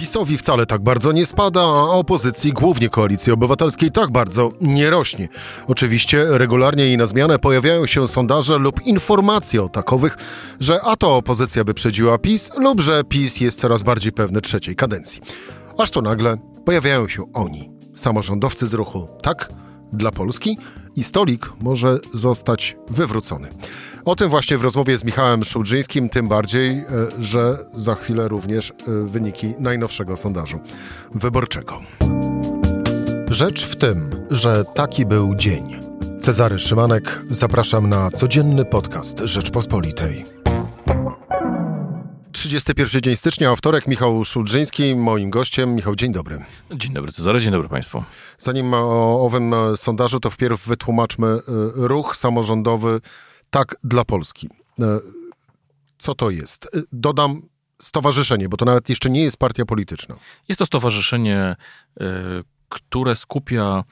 PiSowi wcale tak bardzo nie spada, a opozycji, głównie koalicji obywatelskiej, tak bardzo nie rośnie. Oczywiście regularnie i na zmianę pojawiają się sondaże lub informacje o takowych, że a to opozycja wyprzedziła PiS, lub że PiS jest coraz bardziej pewny trzeciej kadencji. Aż to nagle pojawiają się oni, samorządowcy z ruchu Tak dla Polski i stolik może zostać wywrócony. O tym właśnie w rozmowie z Michałem Szulżyńskim, tym bardziej, e, że za chwilę również e, wyniki najnowszego sondażu wyborczego. Rzecz w tym, że taki był dzień. Cezary Szymanek, zapraszam na codzienny podcast Rzeczpospolitej. 31 dzień stycznia, a wtorek Michał Szulżyński, moim gościem. Michał, dzień dobry. Dzień dobry Cezary, dzień dobry Państwu. Zanim o owym sondażu, to wpierw wytłumaczmy e, ruch samorządowy tak dla Polski. E, co to jest? E, dodam stowarzyszenie, bo to nawet jeszcze nie jest partia polityczna. Jest to stowarzyszenie, e, które skupia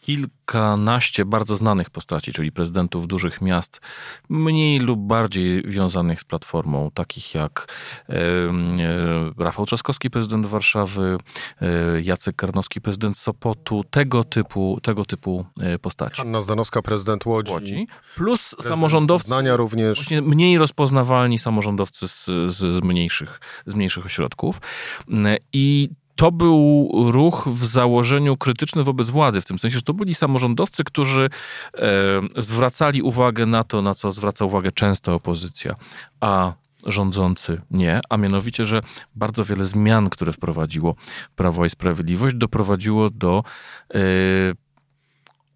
kilkanaście bardzo znanych postaci, czyli prezydentów dużych miast, mniej lub bardziej wiązanych z platformą, takich jak Rafał Trzaskowski, prezydent Warszawy, e, Jacek Karnowski, prezydent Sopotu, tego typu, tego typu e, postaci. Anna Zdanowska, prezydent Łodzi. Łodzi. Plus samorządowcy, Znania również. Właśnie mniej rozpoznawalni samorządowcy z, z, z, mniejszych, z mniejszych ośrodków. I to był ruch w założeniu krytyczny wobec władzy, w tym sensie, że to byli samorządowcy, którzy e, zwracali uwagę na to, na co zwraca uwagę często opozycja, a rządzący nie, a mianowicie, że bardzo wiele zmian, które wprowadziło Prawo i Sprawiedliwość, doprowadziło do e,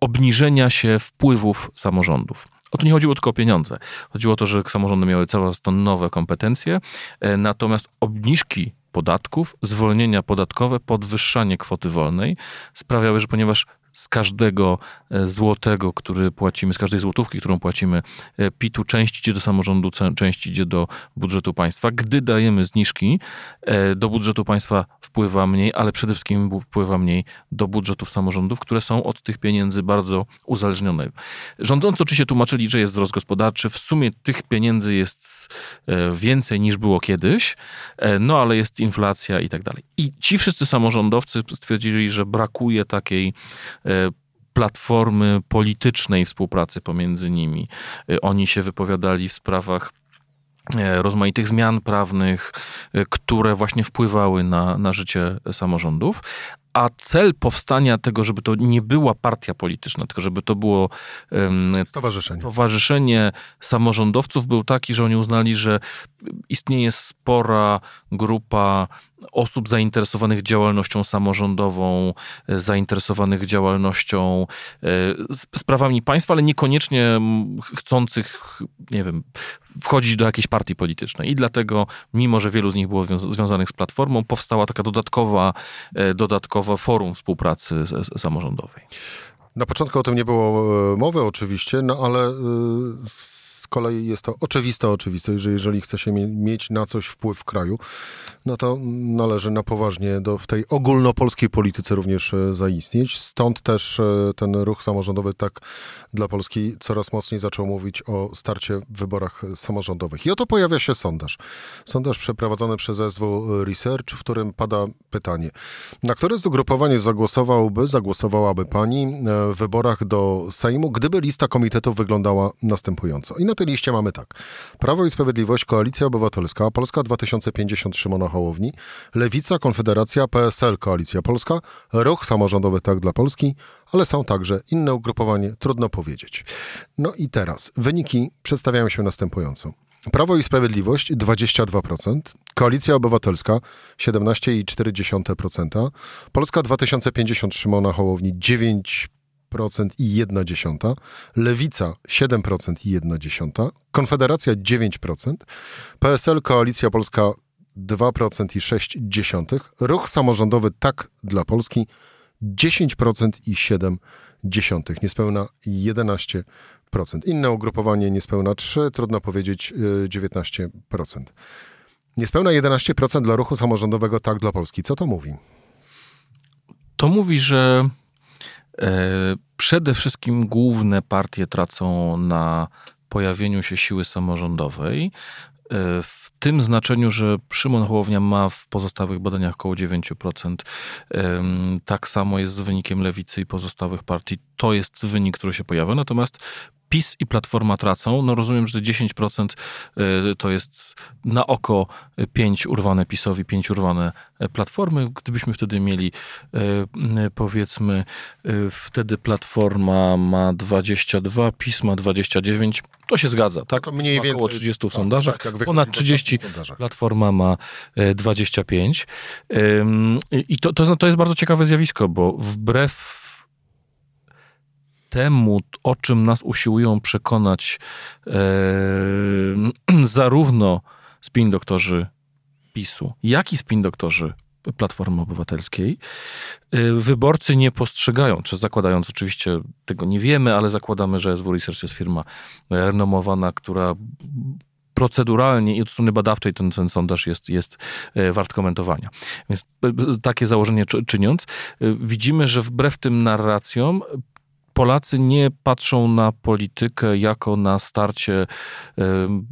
obniżenia się wpływów samorządów. O to nie chodziło tylko o pieniądze. Chodziło o to, że samorządy miały coraz to nowe kompetencje, e, natomiast obniżki podatków, zwolnienia podatkowe, podwyższanie kwoty wolnej sprawiały, że ponieważ z każdego e, złotego, który płacimy, z każdej złotówki, którą płacimy e, PIT-u, część idzie do samorządu, część idzie do budżetu państwa. Gdy dajemy zniżki, e, do budżetu państwa wpływa mniej, ale przede wszystkim wpływa mniej do budżetów samorządów, które są od tych pieniędzy bardzo uzależnione. Rządzący oczywiście tłumaczyli, że jest wzrost gospodarczy. W sumie tych pieniędzy jest więcej niż było kiedyś, no ale jest inflacja i tak dalej. I ci wszyscy samorządowcy stwierdzili, że brakuje takiej platformy politycznej współpracy pomiędzy nimi. E, oni się wypowiadali w sprawach e, rozmaitych zmian prawnych, które właśnie wpływały na, na życie samorządów, a cel powstania tego, żeby to nie była partia polityczna, tylko żeby to było um, stowarzyszenie. stowarzyszenie samorządowców, był taki, że oni uznali, że istnieje spora grupa osób zainteresowanych działalnością samorządową, zainteresowanych działalnością, e, sprawami państwa, ale niekoniecznie chcących, nie wiem, wchodzić do jakiejś partii politycznej. I dlatego, mimo że wielu z nich było związanych z Platformą, powstała taka dodatkowa, e, dodatkowa forum współpracy samorządowej. Na początku o tym nie było e, mowy oczywiście, no ale z kolei jest to oczywista oczywistość, że jeżeli chce się mieć na coś wpływ w kraju, no to należy na poważnie do, w tej ogólnopolskiej polityce również e, zaistnieć. Stąd też e, ten ruch samorządowy tak dla Polski coraz mocniej zaczął mówić o starcie w wyborach samorządowych. I oto pojawia się sondaż. Sondaż przeprowadzony przez SW Research, w którym pada pytanie, na które z ugrupowanie zagłosowałby, zagłosowałaby pani e, w wyborach do Sejmu, gdyby lista komitetów wyglądała następująco. I na tej liście mamy tak. Prawo i Sprawiedliwość, Koalicja Obywatelska, Polska 2050 Szymona Hołowni, Lewica, Konfederacja, PSL, Koalicja Polska, Ruch Samorządowy Tak dla Polski, ale są także inne ugrupowanie, trudno powiedzieć. No i teraz wyniki przedstawiają się następująco. Prawo i Sprawiedliwość 22%, Koalicja Obywatelska 17,4%, Polska 2050 Szymona Hołowni 9% i 1 dziesiąta, Lewica 7% i 1 dziesiąta, Konfederacja 9%, PSL Koalicja Polska 2% i 6 dziesiątych, Ruch Samorządowy Tak dla Polski 10% i 7 dziesiątych, niespełna 11%. Inne ugrupowanie niespełna 3, trudno powiedzieć 19%. Y, niespełna 11% dla ruchu samorządowego Tak dla Polski. Co to mówi? To mówi, że przede wszystkim główne partie tracą na pojawieniu się siły samorządowej w tym znaczeniu, że Szymon Hołownia ma w pozostałych badaniach około 9%. Tak samo jest z wynikiem lewicy i pozostałych partii. To jest wynik, który się pojawia. Natomiast PiS i Platforma tracą. No rozumiem, że 10% y, to jest na oko 5 urwane PiSowi, 5 urwane Platformy. Gdybyśmy wtedy mieli e, powiedzmy e, wtedy Platforma ma 22, PiS ma 29, to się zgadza, tak? To mniej więcej. Około 30 w tak, sondażach, tak, ponad 30 Platforma ma 25. I to, to, to jest bardzo ciekawe zjawisko, bo wbrew temu, o czym nas usiłują przekonać e, zarówno spin doktorzy PiSu, jak i spin doktorzy Platformy Obywatelskiej, e, wyborcy nie postrzegają, czy zakładając oczywiście, tego nie wiemy, ale zakładamy, że SW Research jest firma renomowana, która proceduralnie i od strony badawczej ten, ten sondaż jest, jest e, wart komentowania. Więc e, takie założenie czyniąc, widzimy, że wbrew tym narracjom Polacy nie patrzą na politykę jako na starcie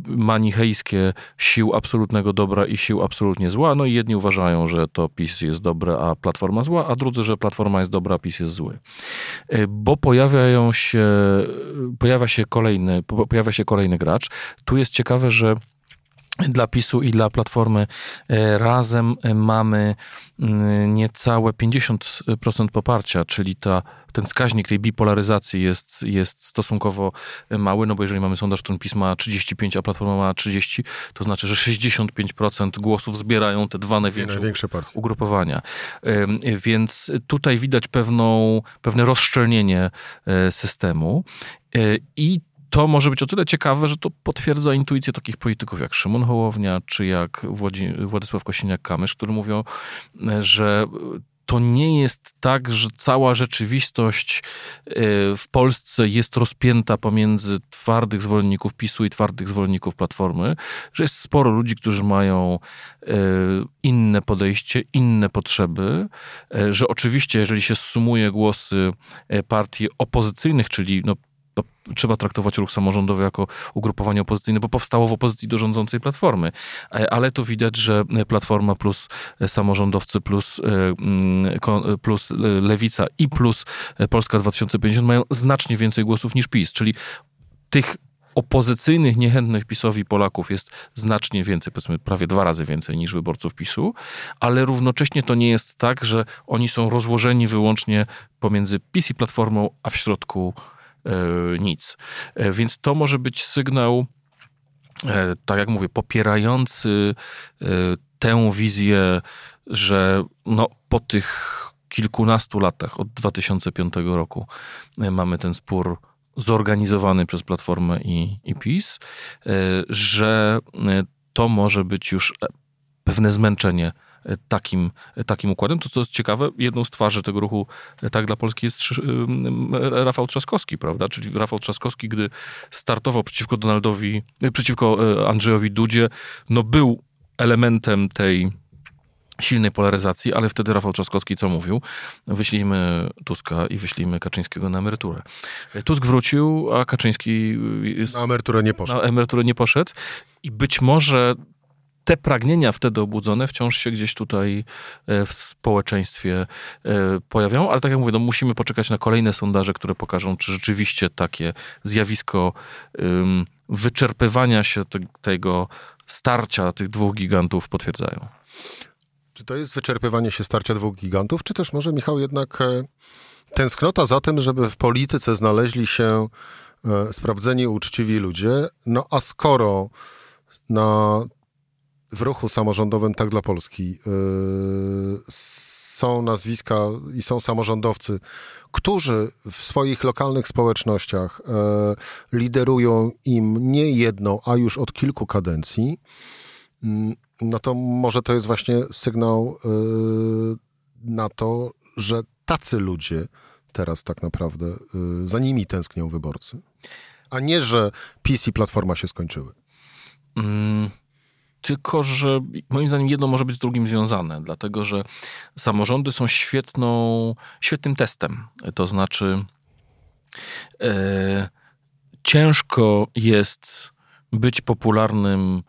manichejskie sił absolutnego dobra i sił absolutnie zła. No i jedni uważają, że to PiS jest dobre, a Platforma zła, a drudzy, że Platforma jest dobra, a PiS jest zły. E, bo pojawiają się, pojawia się kolejny, pojawia się kolejny gracz. Tu jest ciekawe, że dla PiSu i dla Platformy e, razem mamy mm, niecałe 50% poparcia, czyli ta, ten wskaźnik tej bipolaryzacji jest, jest stosunkowo mały, no bo jeżeli mamy sondaż, którym PiS ma 35, a Platforma ma 30, to znaczy, że 65% głosów zbierają te dwa największe, największe ugrupowania. Więc tutaj widać pewną, pewne rozszczelnienie e, systemu e, i to może być o tyle ciekawe, że to potwierdza intuicję takich polityków jak Szymon Hołownia, czy jak Władysław Kosiniak-Kamysz, którzy mówią, że to nie jest tak, że cała rzeczywistość e, w Polsce jest rozpięta pomiędzy twardych zwolenników PiSu i twardych zwolenników Platformy, że jest sporo ludzi, którzy mają e, inne podejście, inne potrzeby, e, że oczywiście, jeżeli się sumuje głosy partii opozycyjnych, czyli no, trzeba traktować ruch samorządowy jako ugrupowanie opozycyjne, bo powstało w opozycji do rządzącej Platformy. E, ale tu widać, że Platforma plus samorządowcy plus, e, mm, plus Lewica i plus Polska 2050 mają znacznie więcej głosów niż PiS, czyli tych opozycyjnych, niechętnych PiSowi Polaków jest znacznie więcej, powiedzmy prawie dwa razy więcej niż wyborców PiSu, ale równocześnie to nie jest tak, że oni są rozłożeni wyłącznie pomiędzy PiS i Platformą, a w środku E, nic. E, więc to może być sygnał, e, tak jak mówię, popierający tę wizję, że no, po tych kilkunastu latach, od 2005 roku, mamy ten spór zorganizowany przez Platformę i, i PiS, że to może być już pewne zmęczenie takim, takim układem. To, co jest ciekawe, jedną z twarzy tego ruchu Tak dla Polski jest Rafał Trzaskowski, prawda? Czyli Rafał Trzaskowski, gdy startował przeciwko Donaldowi, przeciwko e, Andrzejowi Dudzie, no był elementem tej silnej polaryzacji, ale wtedy Rafał Trzaskowski co mówił? Wyślijmy Tuska i wyślijmy Kaczyńskiego na emeryturę. Tusk wrócił, a Kaczyński jest, na emeryturę nie poszedł. Na emeryturę nie poszedł i być może te pragnienia wtedy obudzone wciąż się gdzieś tutaj e, w społeczeństwie e, pojawiają, ale tak jak mówię, no musimy poczekać na kolejne sondaże, które pokażą, czy rzeczywiście takie zjawisko wyczerpywania się tego starcia tych dwóch gigantów potwierdzają. Czy to jest wyczerpywanie się starcia dwóch gigantów, czy też może, Michał, jednak e, tęsknota za tym, żeby w polityce znaleźli się sprawdzeni, uczciwi ludzie, no a skoro na w ruchu samorządowym Tak dla Polski yy, są nazwiska i są samorządowcy, którzy w swoich lokalnych społecznościach yy, liderują im nie jedną, a już od kilku kadencji, yy, no to może to jest właśnie sygnał na to, że tacy ludzie teraz tak naprawdę za nimi tęsknią wyborcy, a nie, że PiS i Platforma się skończyły. Mm. Tylko, że moim zdaniem jedno może być z drugim związane, dlatego że samorządy są świetną, świetnym testem. To znaczy, e, ciężko jest być popularnym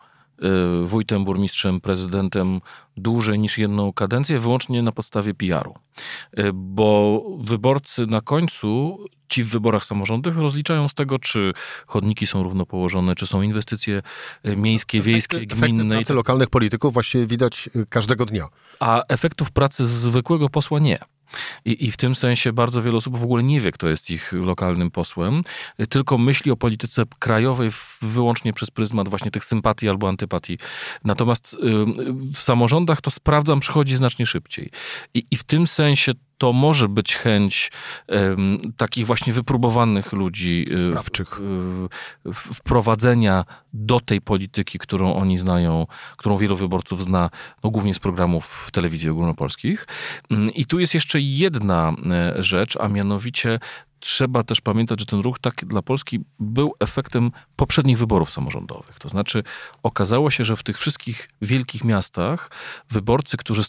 wójtem, burmistrzem, prezydentem dłużej niż jedną kadencję, wyłącznie na podstawie PR-u. Bo wyborcy na końcu, ci w wyborach samorządowych, rozliczają z tego, czy chodniki są równo położone, czy są inwestycje miejskie, wiejskie, efekty, gminne. Efekty pracy lokalnych polityków właściwie widać każdego dnia. A efektów pracy zwykłego posła nie. I, I, w tym sensie bardzo wiele osób w ogóle nie wie, kto jest ich lokalnym posłem, tylko myśli o polityce krajowej wyłącznie przez pryzmat właśnie tych sympatii albo antypatii. Natomiast w samorządach to sprawdzam, przychodzi znacznie szybciej. I, i w tym sensie to może być chęć um, takich właśnie wypróbowanych ludzi y, wprowadzenia do tej polityki, którą oni znają, którą wielu wyborców zna, no głównie z programów telewizji ogólnopolskich. Um, I tu jest jeszcze jedna e, rzecz, a mianowicie trzeba też pamiętać, że ten ruch tak dla Polski był efektem poprzednich wyborów samorządowych. To znaczy, okazało się, że w tych wszystkich wielkich miastach wyborcy, którzy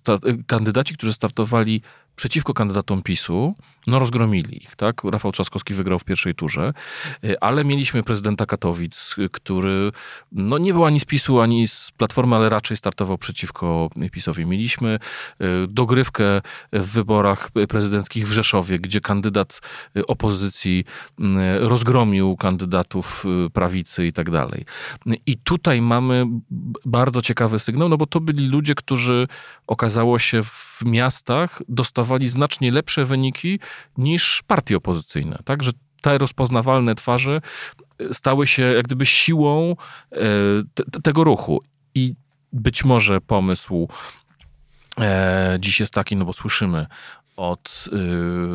kandydaci, którzy startowali przeciwko kandydatom PiSu, no rozgromili ich, tak? Rafał Trzaskowski wygrał w pierwszej turze, y, ale mieliśmy prezydenta Katowic, który no nie był ani z PiSu, ani z Platformy, ale raczej startował przeciwko PiSowi. Mieliśmy y, dogrywkę w wyborach prezydenckich w Rzeszowie, gdzie kandydat opozycji rozgromił kandydatów y, prawicy i tak dalej. I tutaj mamy bardzo ciekawy sygnał, no bo to byli ludzie, którzy okazało się w miastach dostawali znacznie lepsze wyniki niż partie opozycyjne. Tak, że te rozpoznawalne twarze e, stały się jak gdyby siłą e, te, tego ruchu. I być może pomysł e, dziś jest taki, no bo słyszymy od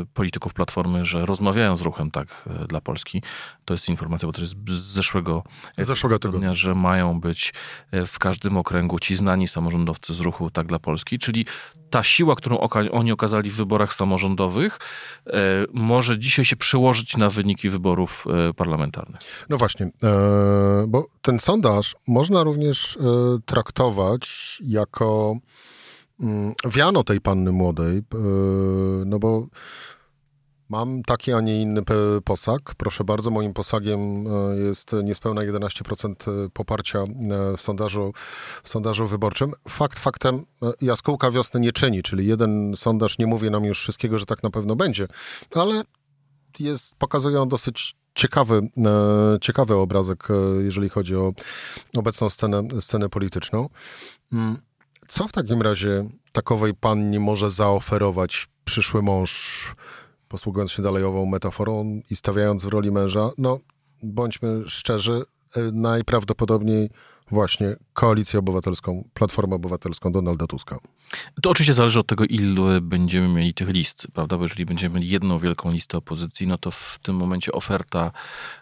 y, polityków Platformy, że rozmawiają z ruchem tak y, dla Polski. To jest informacja, bo to jest z zeszłego, zeszłego tygodnia, że mają być y, w każdym okręgu ci znani samorządowcy z ruchu tak dla Polski, czyli ta siła, którą oka oni okazali w wyborach samorządowych, y, może dzisiaj się przełożyć na wyniki wyborów y, parlamentarnych. No właśnie, e, bo ten sondaż można również e, traktować jako wiano tej panny młodej, e, no bo mam taki, a nie inny posag. Proszę bardzo, moim posagiem e, jest niespełna 11% poparcia w sondażu, w sondażu wyborczym. Fakt faktem e, jaskółka wiosny nie czyni, czyli jeden sondaż nie mówi nam już wszystkiego, że tak na pewno będzie, ale jest, pokazują dosyć ciekawy, ciekawy obrazek, jeżeli chodzi o obecną scenę, scenę polityczną. Co w takim razie takowej pannie może zaoferować przyszły mąż, posługując się dalejową metaforą i stawiając w roli męża? No, bądźmy szczerzy, e, najprawdopodobniej właśnie koalicję obywatelską, Platformę Obywatelską Donalda Tuska. To oczywiście zależy od tego, ilu będziemy mieli tych list, prawda? Bo jeżeli będziemy mieli jedną wielką listę opozycji, no to w tym momencie oferta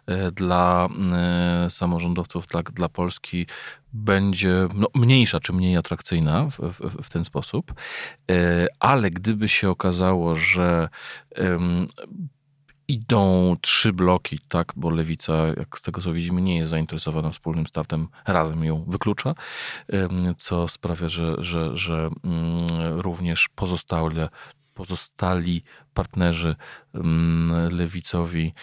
e, dla e, samorządowców, dla, dla Polski będzie no, mniejsza czy mniej atrakcyjna w, w, w ten sposób. E, ale gdyby się okazało, że idą trzy bloki, tak, bo lewica, jak z tego co widzimy, nie jest zainteresowana wspólnym startem, razem ją wyklucza, co sprawia, że, że, że mm, również pozostałe pozostali partnerzy mm, lewicowi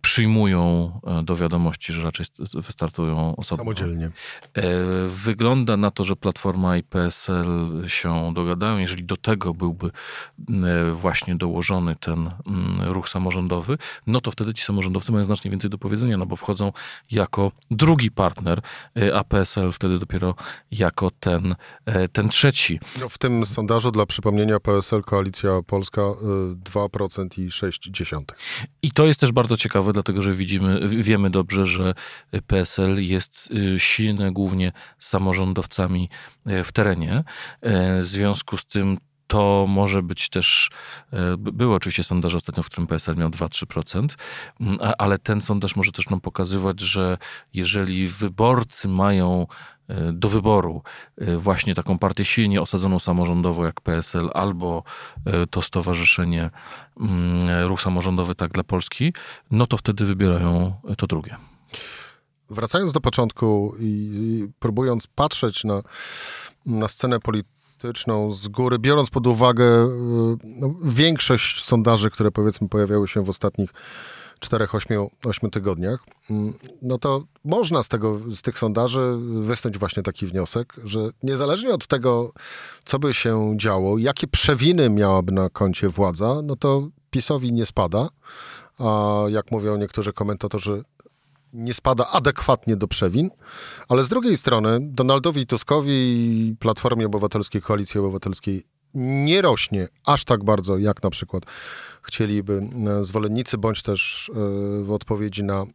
przyjmują e, do wiadomości, że raczej wystartują osobno. Samodzielnie. E, wygląda na to, że Platforma i PSL się dogadają. Jeżeli do tego byłby e, właśnie dołożony ten ruch samorządowy, no to wtedy ci samorządowcy mają znacznie więcej do powiedzenia, no bo wchodzą jako drugi partner, a PSL wtedy dopiero jako ten, ten trzeci. No w tym sondażu dla przypomnienia PSL Koalicja Polska 2% i 6%. I to jest też bardzo ciekawe, dlatego że widzimy, wiemy dobrze, że PSL jest y, silne głównie samorządowcami y, w terenie. Y, w związku z tym to może być też, były oczywiście sondaże ostatnio, w którym PSL miał 2-3%, mm, ale ten sondaż może też nam pokazywać, że jeżeli wyborcy mają do wyboru e, właśnie taką partię silnie osadzoną samorządowo jak PSL albo e, to stowarzyszenie mm, Ruch Samorządowy Tak dla Polski, no to wtedy wybierają to drugie. Wracając do początku i, próbując patrzeć na, na scenę polityczną z góry, biorąc pod uwagę e, no, większość sondaży, które powiedzmy pojawiały się w ostatnich 4-8 tygodniach, mm, no to można z, tego, z tych sondaży wysnuć właśnie taki wniosek, że niezależnie od tego, co by się działo, jakie przewiny miałaby na koncie władza, no to PiSowi nie spada, a jak mówią niektórzy komentatorzy, nie spada adekwatnie do przewin, ale z drugiej strony Donaldowi Tuskowi, Platformie Obywatelskiej, Koalicji Obywatelskiej nie rośnie aż tak bardzo, jak na przykład chcieliby e, zwolennicy, bądź też e, w odpowiedzi na e,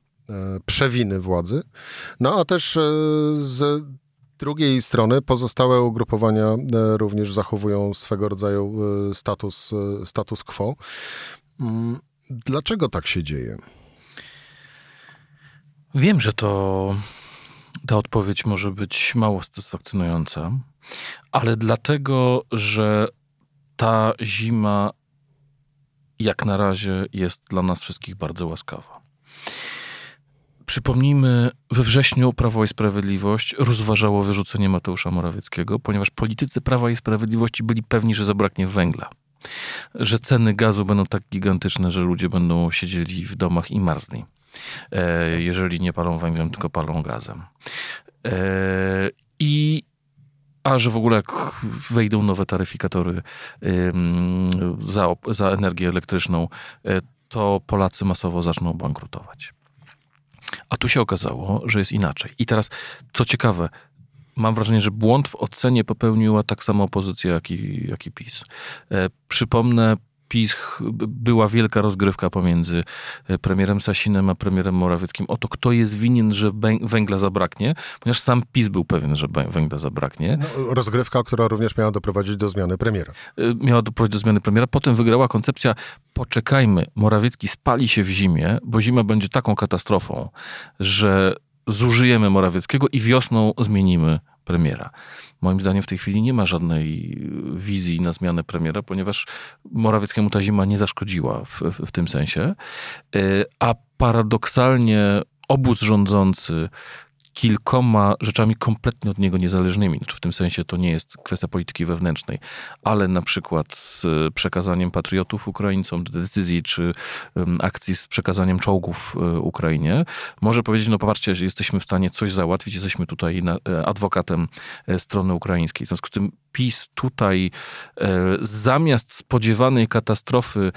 przewiny władzy. No a też z drugiej strony pozostałe ugrupowania również zachowują swego rodzaju status, status quo. Mm, dlaczego tak się dzieje? Wiem, że to ta odpowiedź może być mało satysfakcjonująca, ale dlatego, że ta zima jak na razie jest dla nas wszystkich bardzo łaskawa. Przypomnijmy, we wrześniu Prawo i Sprawiedliwość rozważało wyrzucenie Mateusza Morawieckiego, ponieważ politycy Prawa i Sprawiedliwości byli pewni, że zabraknie węgla. Że ceny gazu będą tak gigantyczne, że ludzie będą siedzieli w domach i marzli. E, jeżeli nie palą węglem, tylko palą gazem. E, I a że w ogóle jak wejdą nowe taryfikatory za, za energię elektryczną, e, to Polacy masowo zaczną bankrutować. A tu się okazało, że jest inaczej. I teraz, co ciekawe, mam wrażenie, że błąd w ocenie popełniła tak samo opozycja, jak i, jak i PiS. Przypomnę PiS była wielka rozgrywka pomiędzy e, premierem Sasinem a premierem Morawieckim o to, kto jest winien, że węgla zabraknie, ponieważ sam PiS był pewien, że węgla zabraknie. No, rozgrywka, która również miała doprowadzić do zmiany premiera. E, miała doprowadzić do zmiany premiera. Potem wygrała koncepcja poczekajmy, Morawiecki spali się w zimie, bo zima będzie taką katastrofą, że zużyjemy Morawieckiego i wiosną zmienimy premiera. Moim zdaniem w tej chwili nie ma żadnej wizji na zmianę premiera, ponieważ Morawieckiemu ta zima nie zaszkodziła w, w, w tym sensie. Y, a paradoksalnie obóz rządzący kilkoma rzeczami kompletnie od niego niezależnymi. Znaczy w tym sensie to nie jest kwestia polityki wewnętrznej, ale na przykład z przekazaniem patriotów Ukraińcom decyzji, czy akcji z przekazaniem czołgów e, Ukrainie, może powiedzieć, no popatrzcie, że jesteśmy w stanie coś załatwić, jesteśmy tutaj e, adwokatem e, strony ukraińskiej. W związku z tym PiS tutaj zamiast spodziewanej katastrofy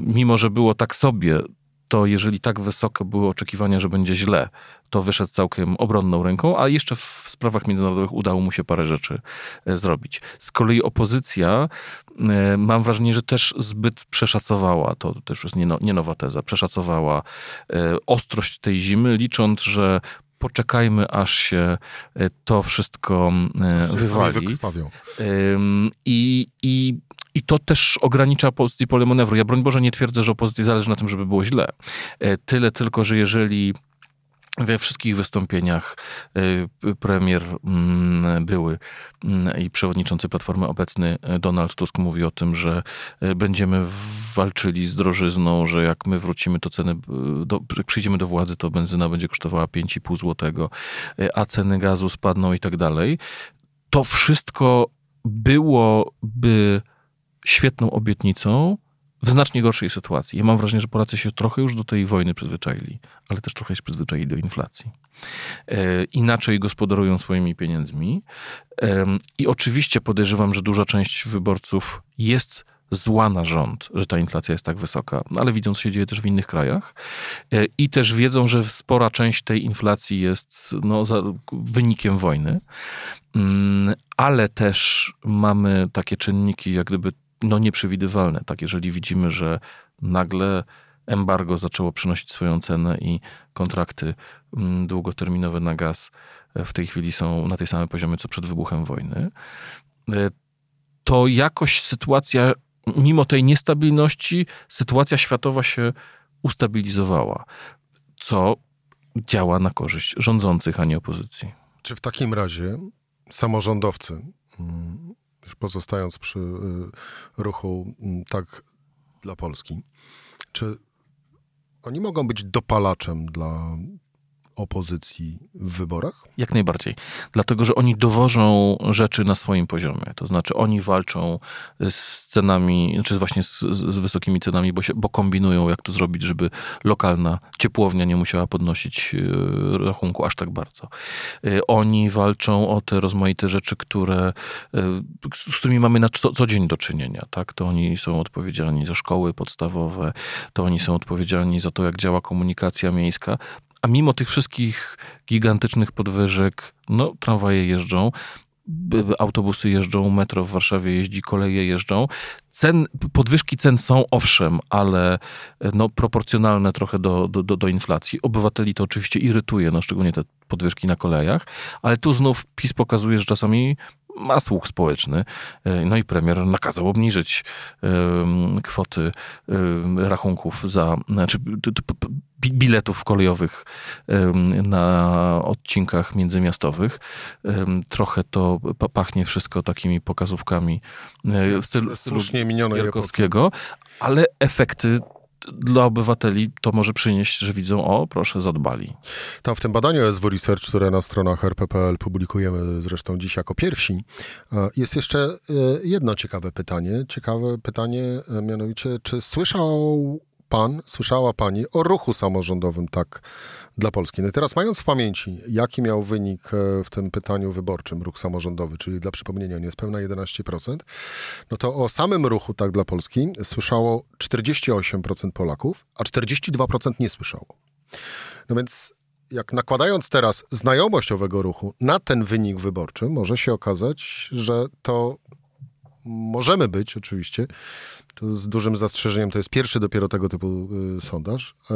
mimo że było tak sobie, to jeżeli tak wysokie były oczekiwania, że będzie źle, to wyszedł całkiem obronną ręką, a jeszcze w sprawach międzynarodowych udało mu się parę rzeczy e, zrobić. Z kolei opozycja, e, mam wrażenie, że też zbyt przeszacowała, to też jest nie, no, nie nowa teza, przeszacowała e, ostrość tej zimy, licząc, że poczekajmy, aż się to wszystko wywali. I, i i to też ogranicza pozycję pole manewru. Ja broń Boże nie twierdzę, że opozycji zależy na tym, żeby było źle. E, tyle tylko, że jeżeli we wszystkich wystąpieniach e, premier mm, były mm, i przewodniczący Platformy obecny e, Donald Tusk mówi o tym, że będziemy walczyli z drożyzną, że jak my wrócimy, to ceny, do, przyjdziemy do władzy, to benzyna będzie kosztowała 5,5 złotego, a ceny gazu spadną i tak dalej. To wszystko byłoby świetną obietnicą w znacznie gorszej sytuacji. Ja mam wrażenie, że Polacy się trochę już do tej wojny przyzwyczaili, ale też trochę się przyzwyczaili do inflacji. E, inaczej gospodarują swoimi pieniędzmi. E, I oczywiście podejrzewam, że duża część wyborców jest zła na rząd, że ta inflacja jest tak wysoka, no ale widzą, co się dzieje też w innych krajach e, i też wiedzą, że spora część tej inflacji jest no, wynikiem wojny, mm, ale też mamy takie czynniki, jak gdyby no, nieprzewidywalne. Tak, jeżeli widzimy, że nagle embargo zaczęło przynosić swoją cenę i kontrakty mm, długoterminowe na gaz e, w tej chwili są na tej samej poziomie co przed wybuchem wojny, e, to jakoś sytuacja, mimo tej niestabilności, sytuacja światowa się ustabilizowała, co działa na korzyść rządzących, a nie opozycji. Czy w takim razie samorządowcy mm, już pozostając przy y, ruchu mm, tak dla Polski, czy oni mogą być dopalaczem dla opozycji w wyborach? Jak najbardziej. Dlatego, że oni dowożą rzeczy na swoim poziomie. To znaczy, oni walczą z cenami, czy właśnie z, z wysokimi cenami, bo, się, bo kombinują, jak to zrobić, żeby lokalna ciepłownia nie musiała podnosić e, rachunku aż tak bardzo. E, oni walczą o te rozmaite rzeczy, które, e, z którymi mamy na co, co dzień do czynienia. Tak? To oni są odpowiedzialni za szkoły podstawowe, to oni są odpowiedzialni za to, jak działa komunikacja miejska. A mimo tych wszystkich gigantycznych podwyżek, no tramwaje jeżdżą, autobusy jeżdżą, metro w Warszawie jeździ, koleje jeżdżą. Cen, podwyżki cen są owszem, ale no, proporcjonalne trochę do, do, do inflacji. Obywateli to oczywiście irytuje, no, szczególnie te podwyżki na kolejach, ale tu znów PiS pokazuje, że czasami ma słuch społeczny. E, no i premier nakazał obniżyć kwoty rachunków za, znaczy biletów kolejowych na odcinkach międzymiastowych. Trochę to pachnie wszystko takimi pokazówkami e, w stylu, Słusznie minionej Jarkowskiego, ale efekty dla obywateli to może przynieść, że widzą, o proszę, zadbali. Tam w tym badaniu SW Research, które na stronach rp.pl publikujemy zresztą dziś jako pierwsi, jest jeszcze e, jedno ciekawe pytanie. Ciekawe pytanie, e, mianowicie, czy słyszał pan, słyszała pani o ruchu samorządowym tak dla Polski. No teraz mając w pamięci, jaki miał wynik e, w tym pytaniu wyborczym ruch samorządowy, czyli dla przypomnienia niespełna 11%, no to o samym ruchu tak dla Polski słyszało 48% Polaków, a 42% nie słyszało. No więc jak nakładając teraz znajomość owego ruchu na ten wynik wyborczy, może się okazać, że to możemy być oczywiście, to z dużym zastrzeżeniem, to jest pierwszy dopiero tego typu y, sondaż, y,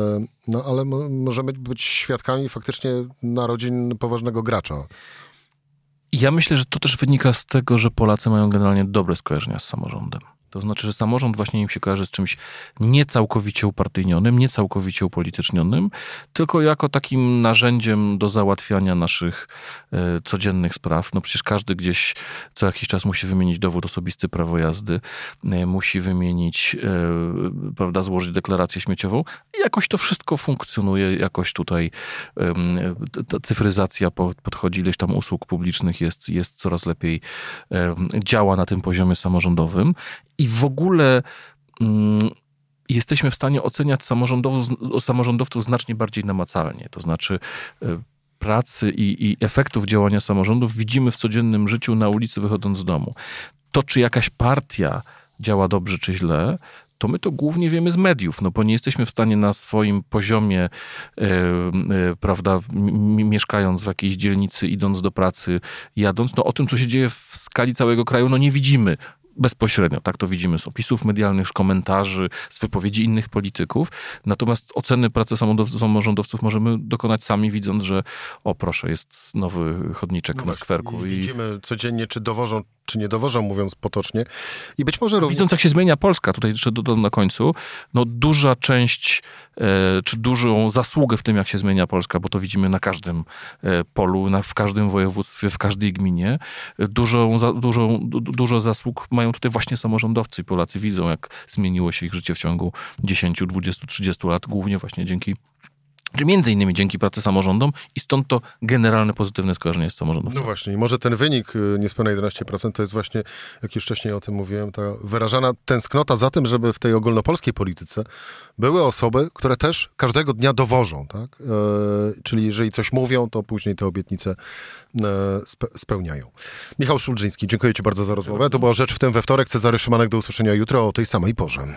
no ale mo możemy być świadkami faktycznie narodzin poważnego gracza. Ja myślę, że to też wynika z tego, że Polacy mają generalnie dobre skojarzenia z samorządem. To znaczy, że samorząd właśnie im się kojarzy z czymś niecałkowicie upartyjnionym, niecałkowicie upolitycznionym, tylko jako takim narzędziem do załatwiania naszych e, codziennych spraw. No przecież każdy gdzieś co jakiś czas musi wymienić dowód osobisty, prawo jazdy, e, musi wymienić, e, prawda, złożyć deklarację śmieciową. Jakoś to wszystko funkcjonuje, jakoś tutaj ta cyfryzacja podchodzi, ileś tam usług publicznych jest, jest coraz lepiej, działa na tym poziomie samorządowym i w ogóle mm, jesteśmy w stanie oceniać samorządowców, samorządowców znacznie bardziej namacalnie. To znaczy y, pracy i, i efektów działania samorządów widzimy w codziennym życiu na ulicy wychodząc z domu. To, czy jakaś partia działa dobrze czy źle, to my to głównie wiemy z mediów, no bo nie jesteśmy w stanie na swoim poziomie, e, e, prawda, mieszkając w jakiejś dzielnicy, idąc do pracy, jadąc, no o tym, co się dzieje w skali całego kraju, no nie widzimy bezpośrednio. Tak to widzimy z opisów medialnych, z komentarzy, z wypowiedzi innych polityków. Natomiast oceny pracy samorządowców możemy dokonać sami, widząc, że o proszę, jest nowy chodniczek no na skwerku. I widzimy codziennie, czy dowożą czy nie dowożą, mówiąc potocznie. I być może również... Widząc, jak się zmienia Polska, tutaj jeszcze dodam na końcu, no duża część, e, czy dużą zasługę w tym, jak się zmienia Polska, bo to widzimy na każdym e, polu, na, w każdym województwie, w każdej gminie, dużą, za, dużą, dużo zasług mają tutaj właśnie samorządowcy i Polacy widzą, jak zmieniło się ich życie w ciągu 10, 20, 30 lat, głównie właśnie dzięki czy między innymi dzięki pracy samorządom i stąd to generalne pozytywne skojarzenie z samorządem. No właśnie i może ten wynik y, niespełna 11% to jest właśnie, jak już wcześniej o tym mówiłem, ta wyrażana tęsknota za tym, żeby w tej ogólnopolskiej polityce były osoby, które też każdego dnia dowożą, tak? E, czyli jeżeli coś mówią, to później te obietnice e, spe spełniają. Michał Szulżyński, dziękuję Ci bardzo za rozmowę. To była Rzecz w tym we wtorek. Cezary Szymanek, do usłyszenia jutro o tej samej porze.